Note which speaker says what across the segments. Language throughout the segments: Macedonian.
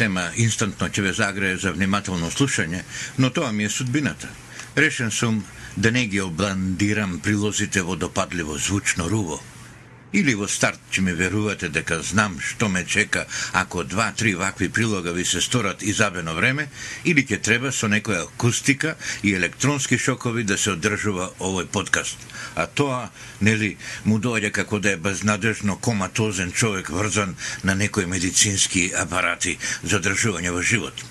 Speaker 1: тема инстантно ќе ве загрее за внимателно слушање, но тоа ми е судбината. Решен сум да не ги обландирам прилозите во допадливо звучно руво. Или во старт ќе ми верувате дека знам што ме чека ако два-три вакви прилога ви се сторат изабено време, или ќе треба со некоја акустика и електронски шокови да се одржува овој подкаст. А тоа, нели, му доаѓа како да е безнадежно коматозен човек врзан на некои медицински апарати за одржување во живот.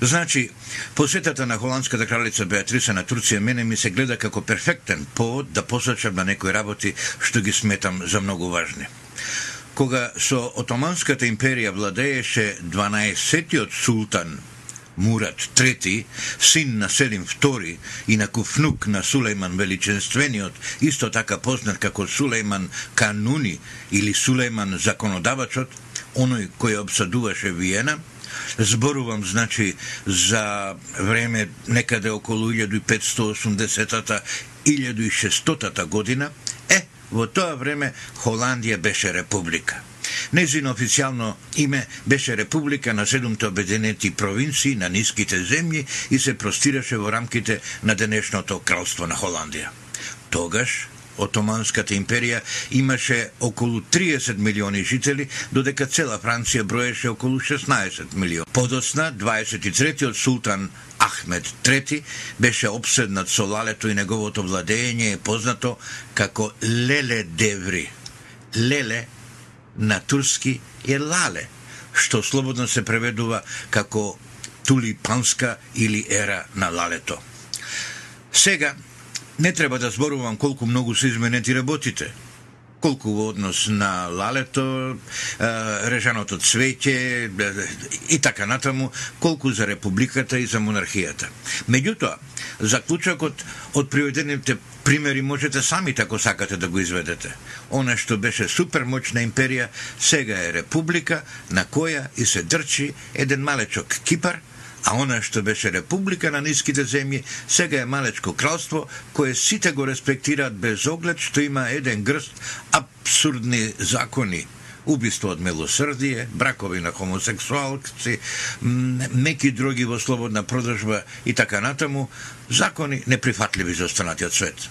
Speaker 1: Значи, посетата на холандската кралица Беатриса на Турција мене ми се гледа како перфектен повод да посочам на некои работи што ги сметам за многу важни. Кога со Отоманската империја владееше 12-тиот султан Мурат III, син на Селим II и на куфнук на Сулейман Величенствениот, исто така познат како Сулейман Кануни или Сулейман Законодавачот, оној кој обсадуваше Виена, зборувам значи за време некаде околу 1580-та 1600-та година, е, во тоа време Холандија беше република. Незино официјално име беше Република на седумте обединети провинции на ниските земји и се простираше во рамките на денешното кралство на Холандија. Тогаш Отоманската империја имаше околу 30 милиони жители, додека цела Франција броеше околу 16 милиони. Подоцна, 23-тиот султан Ахмед III беше обседнат со лалето и неговото владење е познато како Леле Деври. Леле на турски е лале, што слободно се преведува како тулипанска или ера на лалето. Сега, Не треба да зборувам колку многу се изменети работите. Колку во однос на лалето, режаното цвеќе и така натаму, колку за републиката и за монархијата. Меѓутоа, заклучокот од приведените примери можете сами тако сакате да го изведете. Она што беше супермоќна империја, сега е република на која и се дрчи еден малечок Кипар, а она што беше република на ниските земји, сега е малечко кралство, кое сите го респектираат без оглед што има еден грст абсурдни закони, убиство од милосрдие, бракови на хомосексуалци, меки други во слободна продажба и така натаму, закони неприфатливи за останатиот свет.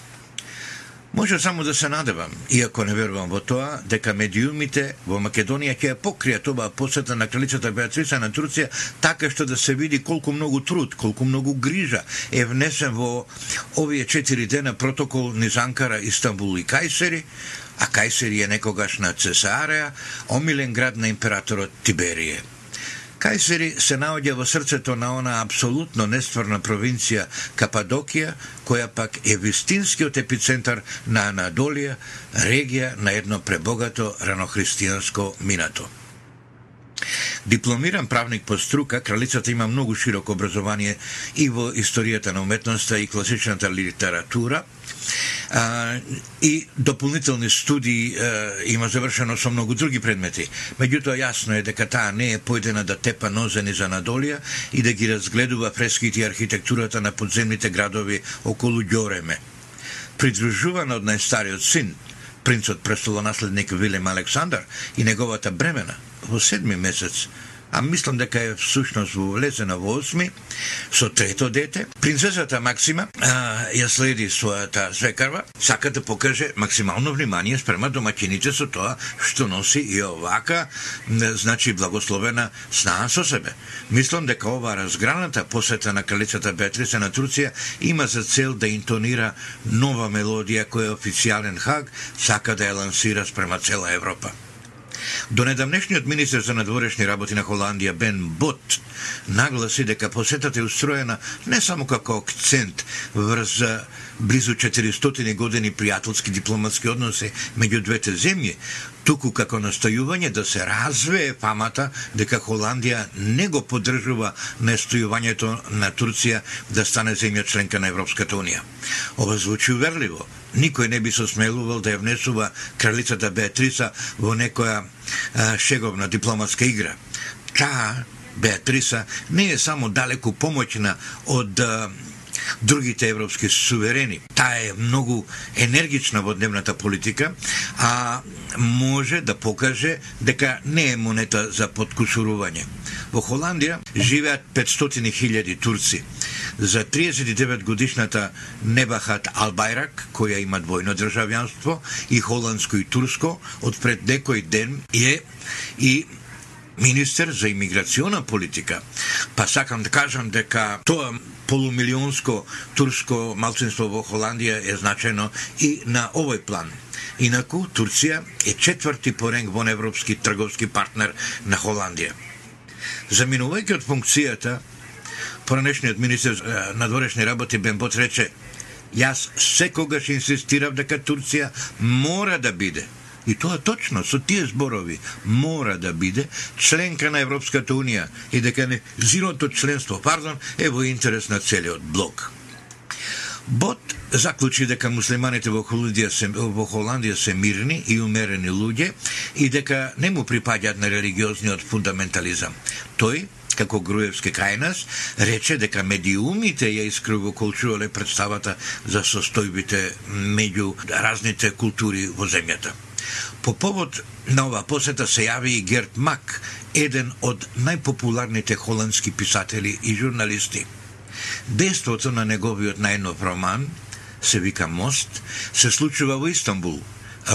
Speaker 1: Може само да се надевам, иако не верувам во тоа, дека медиумите во Македонија ќе ја покријат оваа посета на кралицата Беатриса на Турција, така што да се види колку многу труд, колку многу грижа е внесен во овие четири дена протокол низ Анкара, Истанбул и Кајсери, а Кајсери е некогашна Цесареа, омилен град на императорот Тиберие. Кајсери се наоѓа во срцето на она апсолутно нестварна провинција Кападокија, која пак е вистинскиот епицентар на Анадолија, регија на едно пребогато ранохристијанско минато. Дипломиран правник по струка, кралицата има многу широко образование и во историјата на уметноста и класичната литература, а, и дополнителни студии а, има завршено со многу други предмети. Меѓутоа јасно е дека таа не е појдена да тепа нозени за Надолија и да ги разгледува фреските и архитектурата на подземните градови околу Ѓореме. Придружувана од најстариот син, принцот престолонаследник Вилем Александар и неговата бремена, во седми месец а мислам дека е всушност влезена во осми, со трето дете. Принцесата Максима а, ја следи својата свекарва, сака да покаже максимално внимание спрема домаќините со тоа што носи и овака, значи благословена снаа со себе. Мислам дека ова разграната посета на кралицата Бетриса на Турција има за цел да интонира нова мелодија која официјален хаг сака да ја лансира спрема цела Европа. До недавнешниот министер за надворешни работи на Холандија Бен Бот нагласи дека посетата е устроена не само како акцент врз близу 400 години пријателски дипломатски односи меѓу двете земји, туку како настојување да се развее фамата дека Холандија не го поддржува настојувањето на Турција да стане земја членка на Европската Унија. Ова звучи уверливо. Никој не би се смелувал да ја внесува кралицата Беатриса во некоја а, шеговна дипломатска игра. Таа Беатриса не е само далеку помоќна од а, другите европски суверени. Таа е многу енергична во дневната политика, а може да покаже дека не е монета за подкусурување. Во Холандија живеат 500.000 турци. За 39 годишната Небахат Албайрак, која има двојно државјанство, и холандско и турско, од пред некој ден е и министер за имиграциона политика. Па сакам да кажам дека тоа полумилионско турско малцинство во Холандија е значено и на овој план. Инаку, Турција е четврти по ренг во европски трговски партнер на Холандија. Заминувајќи од функцијата, поранешниот министер на дворешни работи Бен Бот рече Јас секогаш инсистирав дека Турција мора да биде И тоа точно, со тие зборови, мора да биде членка на Европската Унија и да дека не зиното членство, пардон, е во интерес на целиот блок. Бот заклучи дека муслиманите во Холандија се, во Холандија се мирни и умерени луѓе и дека не му припаѓаат на религиозниот фундаментализам. Тој, како Груевски кај нас, рече дека медиумите ја искривоколчувале представата за состојбите меѓу разните култури во земјата. По повод на ова посета се јави и Герт Мак, еден од најпопуларните холандски писатели и журналисти. Дејството на неговиот најнов роман, се вика Мост, се случува во Истанбул.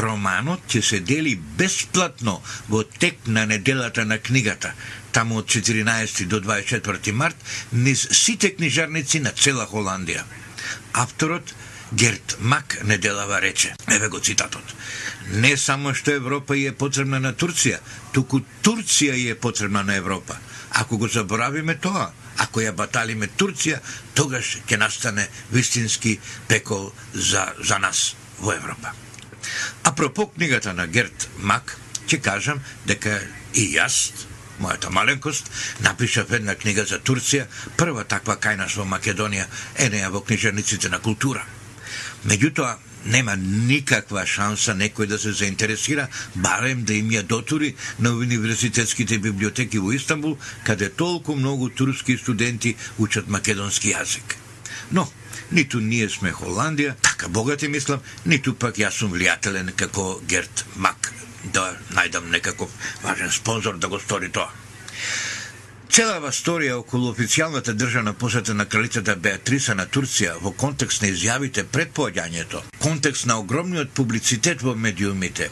Speaker 1: Романот ќе се дели бесплатно во тек на неделата на книгата, таму од 14 до 24 март, низ сите книжарници на цела Холандија. Авторот Герт Мак неделава рече, еве го цитатот, Не само што Европа е потребна на Турција, туку Турција е потребна на Европа. Ако го заборавиме тоа, ако ја баталиме Турција, тогаш ќе настане вистински пекол за, за нас во Европа. Апропо книгата на Герт Мак, ќе кажам дека и јас, мојата маленкост, напишав една книга за Турција, прва таква кај нас во Македонија, е неја во книжениците на култура. Меѓутоа, нема никаква шанса некој да се заинтересира, барем да им ја дотури на универзитетските библиотеки во Истанбул, каде толку многу турски студенти учат македонски јазик. Но, ниту ние сме Холандија, така богати мислам, ниту пак јас сум влијателен како Герт Мак, да најдам некаков важен спонзор да го стори тоа. Целава сторија околу официјалната државна посета на кралицата Беатриса на Турција во контекст на изјавите пред поаѓањето, контекст на огромниот публицитет во медиумите,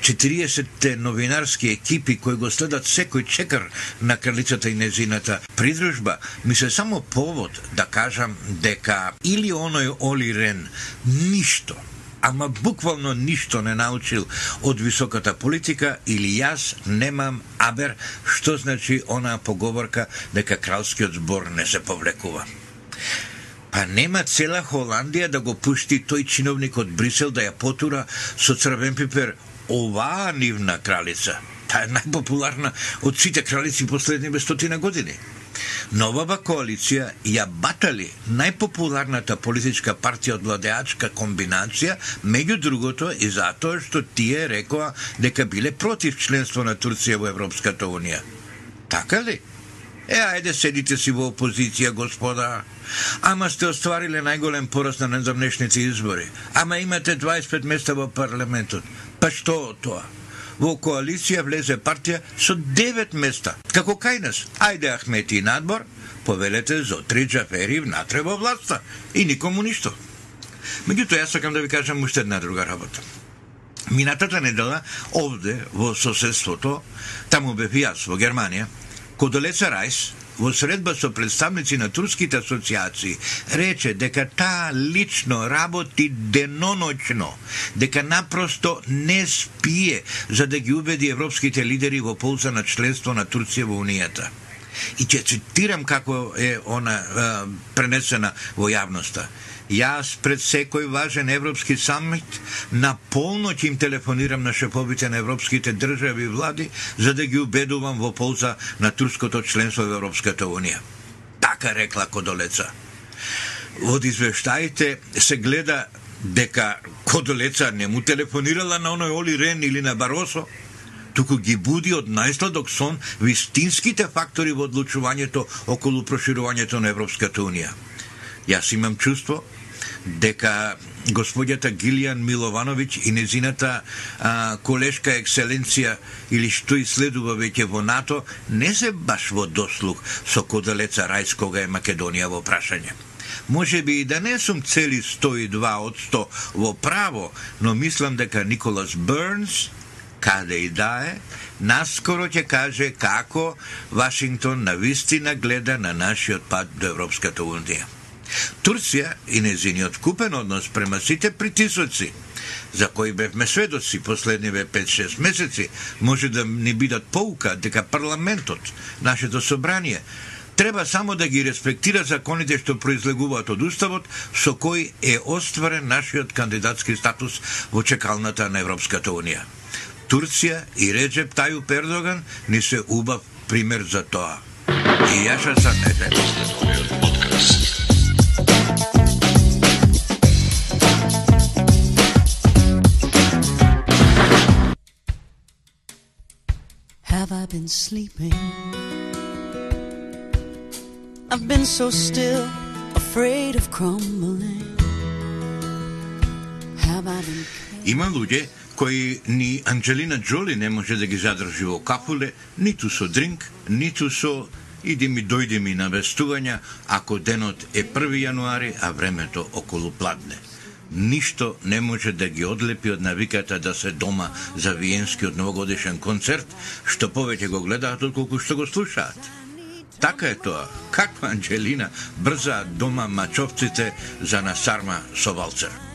Speaker 1: 40 новинарски екипи кои го следат секој чекар на кралицата и незината придружба, ми се само повод да кажам дека или оној Оли Рен ништо ама буквално ништо не научил од високата политика или јас немам абер што значи онаа поговорка дека кралскиот збор не се повлекува. Па нема цела Холандија да го пушти тој чиновник од Брисел да ја потура со црвен пипер оваа нивна кралица. Таа е најпопуларна од сите кралици последни стотина години. Новава коалиција ја батали најпопуларната политичка партија од владеачка комбинација, меѓу другото и затоа што тие рекоа дека биле против членство на Турција во Европската Унија. Така ли? Е, ајде седите си во опозиција, господа. Ама сте оствариле најголем пораст на недавнешните избори. Ама имате 25 места во парламентот. Па што тоа? Во коалиција влезе партија со 9 места. Како кај нас, ајде Ахмети и надбор, повелете за три джафери внатре во власта и никому ништо. Меѓутоа, јас сакам да ви кажам уште една друга работа. Минатата недела, овде, во соседството, таму бев јас, во Германија, Кодолеца Рајс, во средба со представници на турските асоциации рече дека таа лично работи деноночно, дека напросто не спие за да ги убеди европските лидери во полза на членство на Турција во Унијата. И ќе цитирам како е она е, пренесена во јавноста. Јас пред секој важен европски самит на полноќ им телефонирам на шефовите на европските држави и влади за да ги убедувам во полза на турското членство во Европската Унија. Така рекла Кодолеца. Од извештаите се гледа дека Кодолеца не му телефонирала на оној Оли Рен или на Баросо, туку ги буди од најсладок сон вистинските фактори во одлучувањето околу проширувањето на Европската Унија Јас имам чувство дека господјата Гилијан Миловановиќ и незината а, колешка екселенција или што и следува веќе во НАТО не се баш во дослух со коделеца Рајс кога е Македонија во прашање. Може би и да не сум цели 102 од 100 во право, но мислам дека Николас Бернс, каде и да е, наскоро ќе каже како Вашингтон на вистина гледа на нашиот пат до Европската Унија. Турција и незиниот купен однос према сите притисоци, за кои бевме сведоци последниве 5-6 месеци, може да ни бидат поука дека парламентот, нашето собрание, треба само да ги респектира законите што произлегуваат од Уставот, со кој е остварен нашиот кандидатски статус во чекалната на Европската Унија. Турција и Реджеп Тају Пердоган ни се убав пример за тоа. И јаша сам не Have I been sleeping? I've been so still, afraid of crumbling. Have I been... Има луѓе кои ни Анджелина Джоли не може да ги задржи во капуле, ниту со дринк, ниту со иди ми дојди ми на вестувања, ако денот е 1 јануари, а времето околу пладне ништо не може да ги одлепи од навиката да се дома за виенскиот новогодишен концерт, што повеќе го гледаат отколку што го слушаат. Така е тоа. Каква Анджелина брза дома мачовците за насарма со валцер.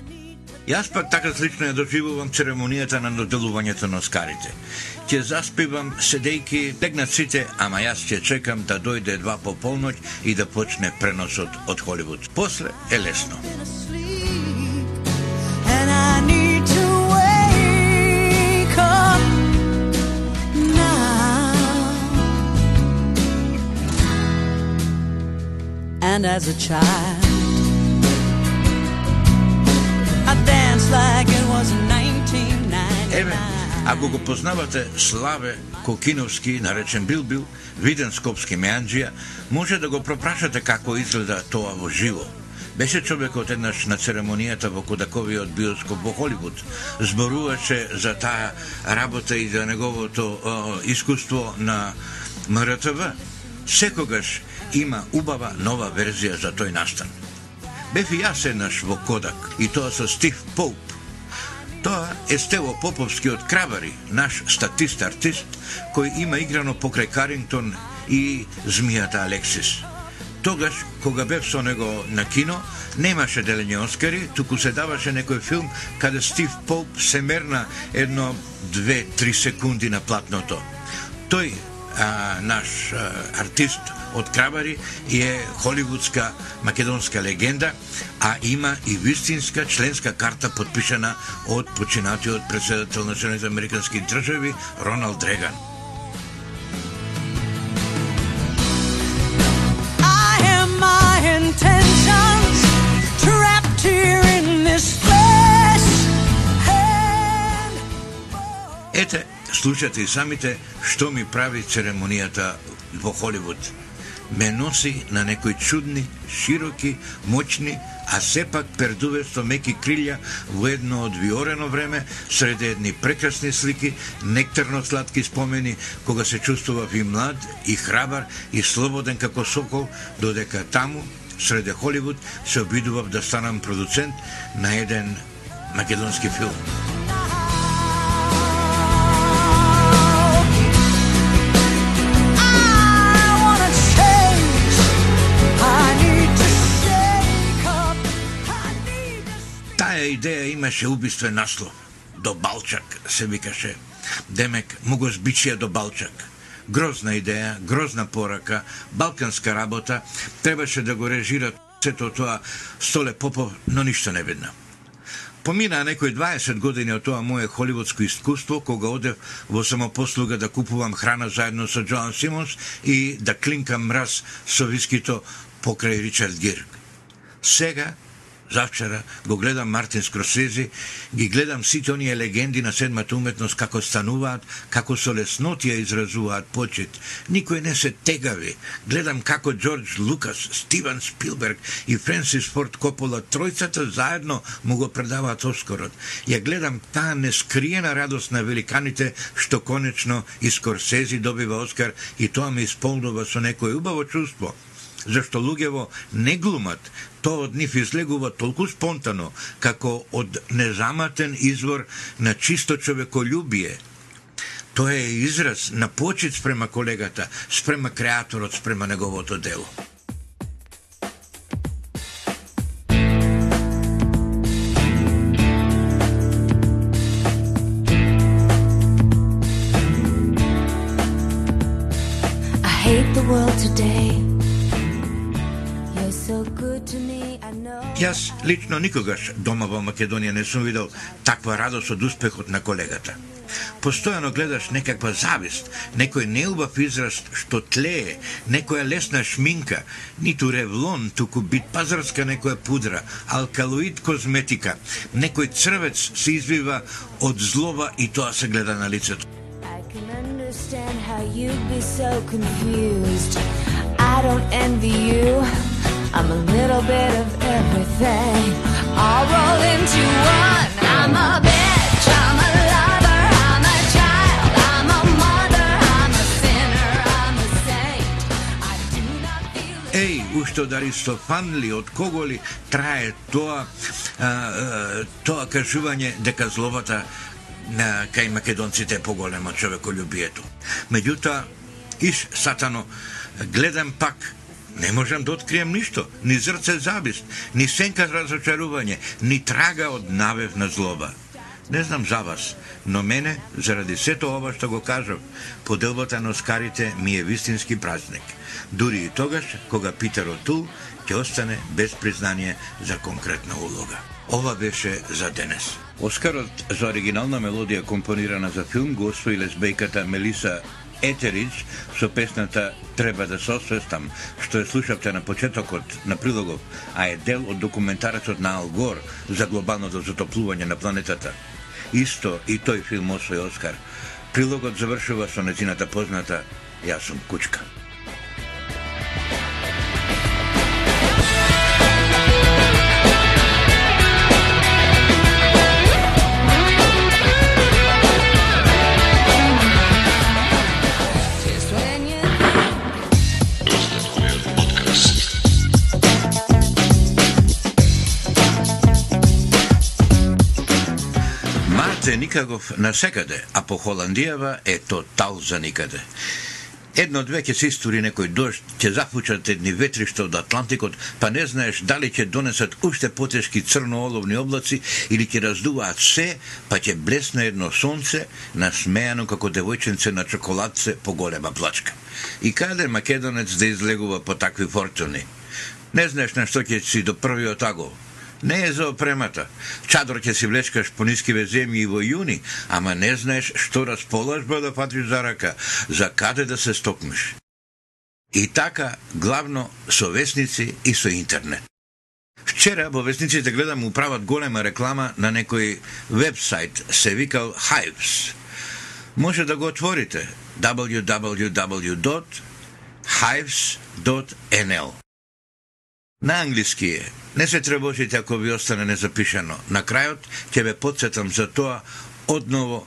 Speaker 1: Јас пак така слично ја доживувам церемонијата на доделувањето на Оскарите. Ќе заспивам седејки, тегнат сите, ама јас ќе чекам да дојде два по полноќ и да почне преносот од Холивуд. После е лесно. and as a child Еве, ако го познавате Славе Кокиновски, наречен Билбил, виден скопски меанджија, може да го пропрашате како изгледа тоа во живо. Беше човекот еднаш на церемонијата во Кодаковиот биоскоп во Холивуд. Зборуваше за таа работа и за неговото о, искуство на МРТВ. Секогаш има убава нова верзија за тој настан. Бев и јас еднаш во Кодак, и тоа со Стив Поуп. Тоа е Стево Поповски од Крабари, наш статист-артист, кој има играно покрај Карингтон и Змијата Алексис. Тогаш, кога бев со него на кино, немаше делење Оскари, туку се даваше некој филм каде Стив Поп се мерна едно, две, три секунди на платното. Тој, а, наш а, артист од Крабари и е холивудска македонска легенда, а има и вистинска членска карта подпишана од починатиот председател на Соединените Американски држави Роналд Реган. Ете, слушате и самите што ми прави церемонијата во Холивуд ме носи на некои чудни, широки, мочни, а сепак пердуве со меки крилја во едно одвиорено време, среде едни прекрасни слики, нектарно сладки спомени, кога се чувствував и млад, и храбар, и слободен како сокол, додека таму, среде Холивуд, се обидував да станам продуцент на еден македонски филм. Имаше убиствен наслов. До Балчак се викаше. Демек, му го збичија до Балчак. Грозна идеја, грозна порака, балканска работа, требаше да го режира сето тоа Столе Попов, но ништо не видна. Поминаа некои 20 години од тоа моје холивудско искуство, кога одев во самопослуга да купувам храна заедно со Джоан Симонс и да клинкам мраз со вискито покрај Ричард Гирк. Сега Завчера го гледам Мартин Скросези, ги гледам сите оние легенди на седмата уметност како стануваат, како со леснотија изразуваат почет. Никој не се тегави. Гледам како Джордж Лукас, Стивен Спилберг и Френсис Форд Копола, тројцата заедно му го предаваат Оскарот. Ја гледам таа нескриена радост на великаните што конечно и Скорсези добива Оскар и тоа ме исполнува со некој убаво чувство зашто луѓево не глумат, тоа од нив излегува толку спонтано, како од незаматен извор на чисто човеколюбие. Тоа е израз на почит спрема колегата, спрема креаторот, спрема неговото дело. Лично никогаш дома во Македонија не сум видел таква радост од успехот на колегата. Постојано гледаш некаква завист, некој неубав израз што тлее, некоја лесна шминка, ниту ревлон, туку бит пазарска некоја пудра, алкалоид козметика, некој црвец се извива од злоба и тоа се гледа на лицето.
Speaker 2: I don't envy you. I'm a little bit of everything. All roll into one. I'm a bitch. I'm a lover. I'm a child. I'm a mother. I'm a sinner. I'm a saint. I do not feel.
Speaker 1: Еј, ушто од Аристофан ли, од кого ли трае тоа, а, а, тоа кажување дека зловата на кај македонците е поголема човеколюбието. Меѓутоа, иш сатано, гледам пак Не можам да открием ништо, ни зрце завист, ни сенка разочарување, ни трага од навевна злоба. Не знам за вас, но мене, заради сето ова што го кажав, поделбата на Оскарите ми е вистински празник. Дури и тогаш, кога Питер Отул ќе остане без признание за конкретна улога. Ова беше за денес. Оскарот за оригинална мелодија компонирана за филм го освои лесбејката Мелиса Етерич со песната Треба да се освестам, што ја слушавте на почетокот на прилогов, а е дел од документарецот на Ал Гор за глобалното затоплување на планетата. Исто и тој филм освои Оскар. Прилогот завршува со незината позната Јас сум кучка. Марте на секаде, а по Холандијава е тотал за никаде. Едно две ќе се истори некој дожд, ќе зафучат едни ветришта од Атлантикот, па не знаеш дали ќе донесат уште потешки црнооловни облаци или ќе раздуваат се, па ќе блесне едно сонце, насмејано како девојченце на чоколадце по голема плачка. И каде македонец да излегува по такви фортуни? Не знаеш на што ќе си до првиот агол. Не е за опремата. Чадор ќе си влечкаш по нискиве земји во јуни, ама не знаеш што расположба да фатиш за рака, за каде да се стокнеш. И така, главно со вестници и со интернет. Вчера во вестниците гледам управат голема реклама на некој вебсайт, се викал Hives. Може да го отворите www.hives.nl На англиски е. Не се тревожите ако ви остане незапишано. На крајот ќе ве подсетам за тоа одново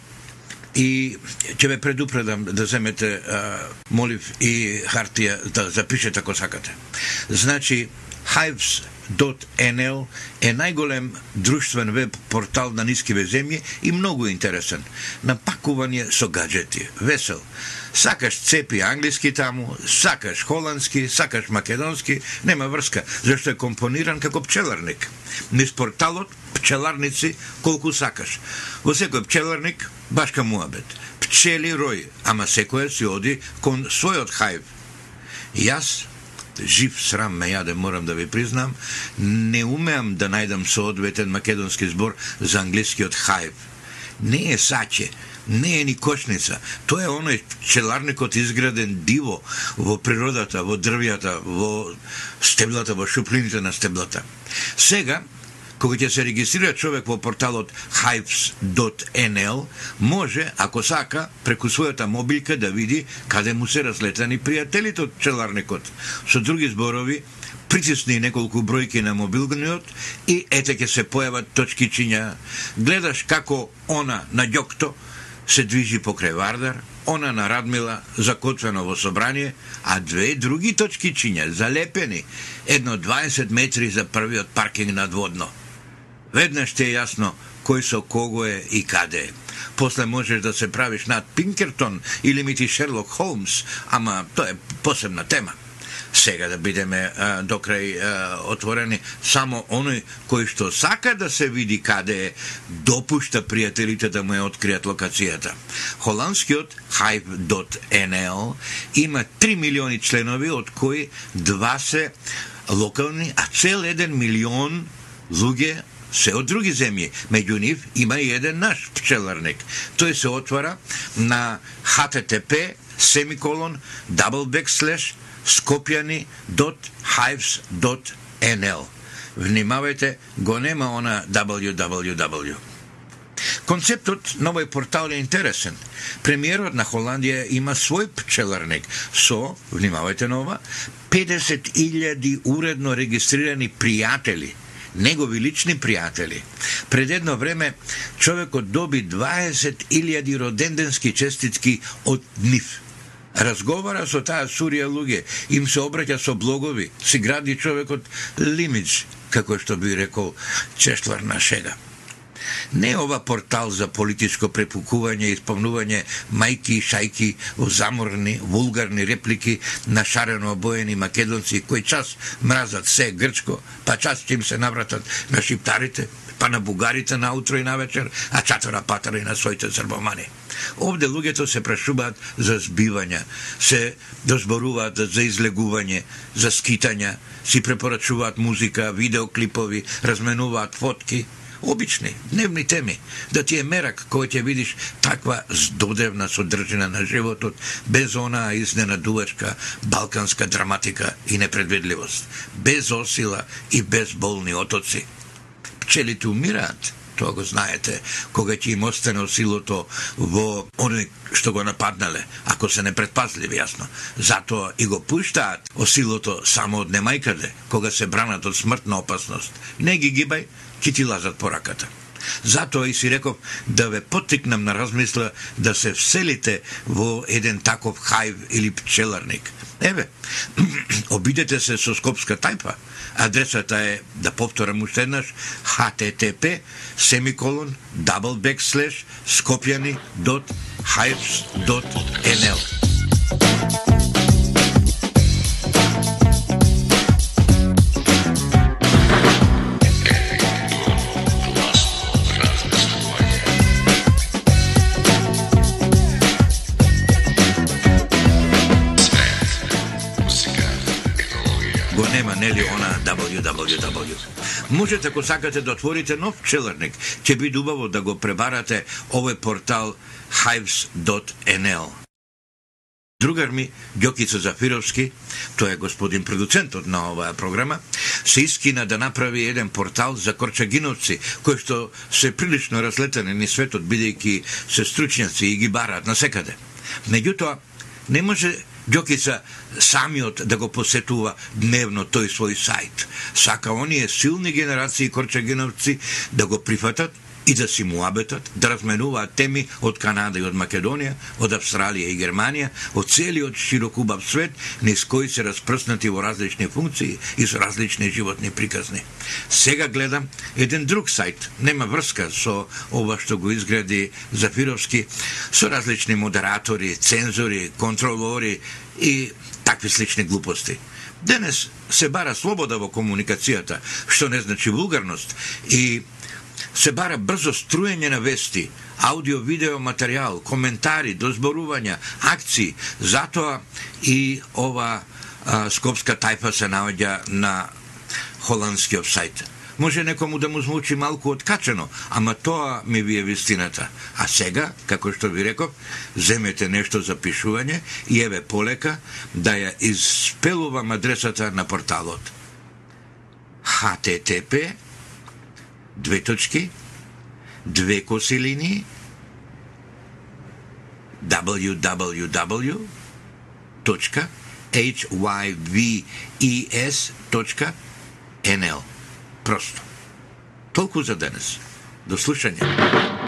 Speaker 1: и ќе ве предупредам да земете а, молив и хартија да запишете ако сакате. Значи, hives.nl е најголем друштвен веб портал на нискиве земји и многу интересен. Напакување со гаджети. Весел. Сакаш цепи англиски таму, сакаш холандски, сакаш македонски, нема врска, зашто е компониран како пчеларник. Низ порталот пчеларници колку сакаш. Во секој пчеларник башка муабет. Пчели рој, ама секоја си оди кон својот хајв. Јас жив срам ме јаде, морам да ви признам, не умеам да најдам соодветен македонски збор за англискиот хајв. Не е саче, не е ни кошница. Тоа е оној пчеларникот изграден диво во природата, во дрвјата, во стеблата, во шуплините на стеблата. Сега, Кога ќе се регистрира човек во порталот hives.nl, може, ако сака, преку својата мобилка да види каде му се разлетани пријателите од пчеларникот. Со други зборови, притисни неколку бројки на мобилниот и ете ќе се појават точкичиња. Гледаш како она на ѓокто се движи покрај Вардар, она на Радмила закотвено во собрание, а две други точки чиња, залепени, едно 20 метри за првиот паркинг надводно. Веднаш ти е јасно кој со кого е и каде е. После можеш да се правиш над Пинкертон или мити Шерлок Холмс, ама тоа е посебна тема сега да бидеме а, до крај а, отворени, само оној кој што сака да се види каде е, допушта пријателите да му ја откријат локацијата. Холандскиот hype.nl има 3 милиони членови, од кои два се локални, а цел еден милион луѓе се од други земји. Меѓу нив има и еден наш пчеларник. Тој се отвара на http семиколон double backslash skopjani.hives.nl Внимавајте, го нема она www. Концептот на овој портал е интересен. Премиерот на Холандија има свој пчеларник со, внимавајте на ова, 50.000 уредно регистрирани пријатели негови лични пријатели. Пред едно време човекот доби 20.000 роденденски честитки од нив разговара со таа сурија луѓе, им се обраќа со блогови, си гради човекот лимидж, како што би рекол чешлар на шега. Не ова портал за политичко препукување и спомнување мајки и шајки во заморни, вулгарни реплики на шарено обоени македонци кои час мразат се грчко, па час ќе им се навратат на шиптарите, па на бугарите на утро и на вечер, а чатора патара и на своите србомани. Овде луѓето се прашуваат за збивања, се дозборуваат за излегување, за скитања, си препорачуваат музика, видеоклипови, разменуваат фотки, обични, дневни теми, да ти е мерак кој ќе видиш таква здодевна содржина на животот, без онаа изненадувачка балканска драматика и непредвидливост, без осила и без болни отоци. Пчелите умираат, тоа го знаете, кога ќе им остане силото во оне што го нападнале, ако се не предпазливи, јасно. Затоа и го пуштаат осилото само од немајкаде, кога се бранат од смртна опасност. Не ги гибај, ќе ти лазат по раката. Затоа и си реков да ве поттикнам на размисла да се вселите во еден таков хајв или пчеларник. Еве, обидете се со Скопска тајпа. Адресата е, да повторам уште еднаш, http семиколон double backslash skopjani.hives.nl или она www. Можете ако сакате да отворите нов пчеларник, ќе биде убаво да го пребарате овој портал hives.nl. Другар ми, Ѓокицо Зафировски, тој е господин продуцентот на оваа програма, се искина да направи еден портал за корчагиновци, кои што се прилично разлетени ни светот, бидејќи се стручњаци и ги бараат на секаде. Меѓутоа, не може Ѓокица самиот да го посетува дневно тој свој сајт. Сака оние силни генерации корчагиновци да го прифатат и да си муабетат, да разменуваат теми од Канада и од Македонија, од Австралија и Германија, од целиот широкубав свет, низ кои се распрснати во различни функции и со различни животни приказни. Сега гледам еден друг сајт, нема врска со ова што го изгради Зафировски, со различни модератори, цензори, контролори и такви слични глупости. Денес се бара слобода во комуникацијата, што не значи вулгарност и се бара брзо струење на вести, аудио-видео материјал, коментари, дозборувања, акции. Затоа и ова а, скопска тајпа се наоѓа на холандскиот сајт. Може некому да му звучи малку откачено, ама тоа ми ви е вистината. А сега, како што ви реков, земете нешто за пишување и еве полека да ја испелувам адресата на порталот. http две точки, две коси www.hyves.nl Просто. Толку за денес. До слушање.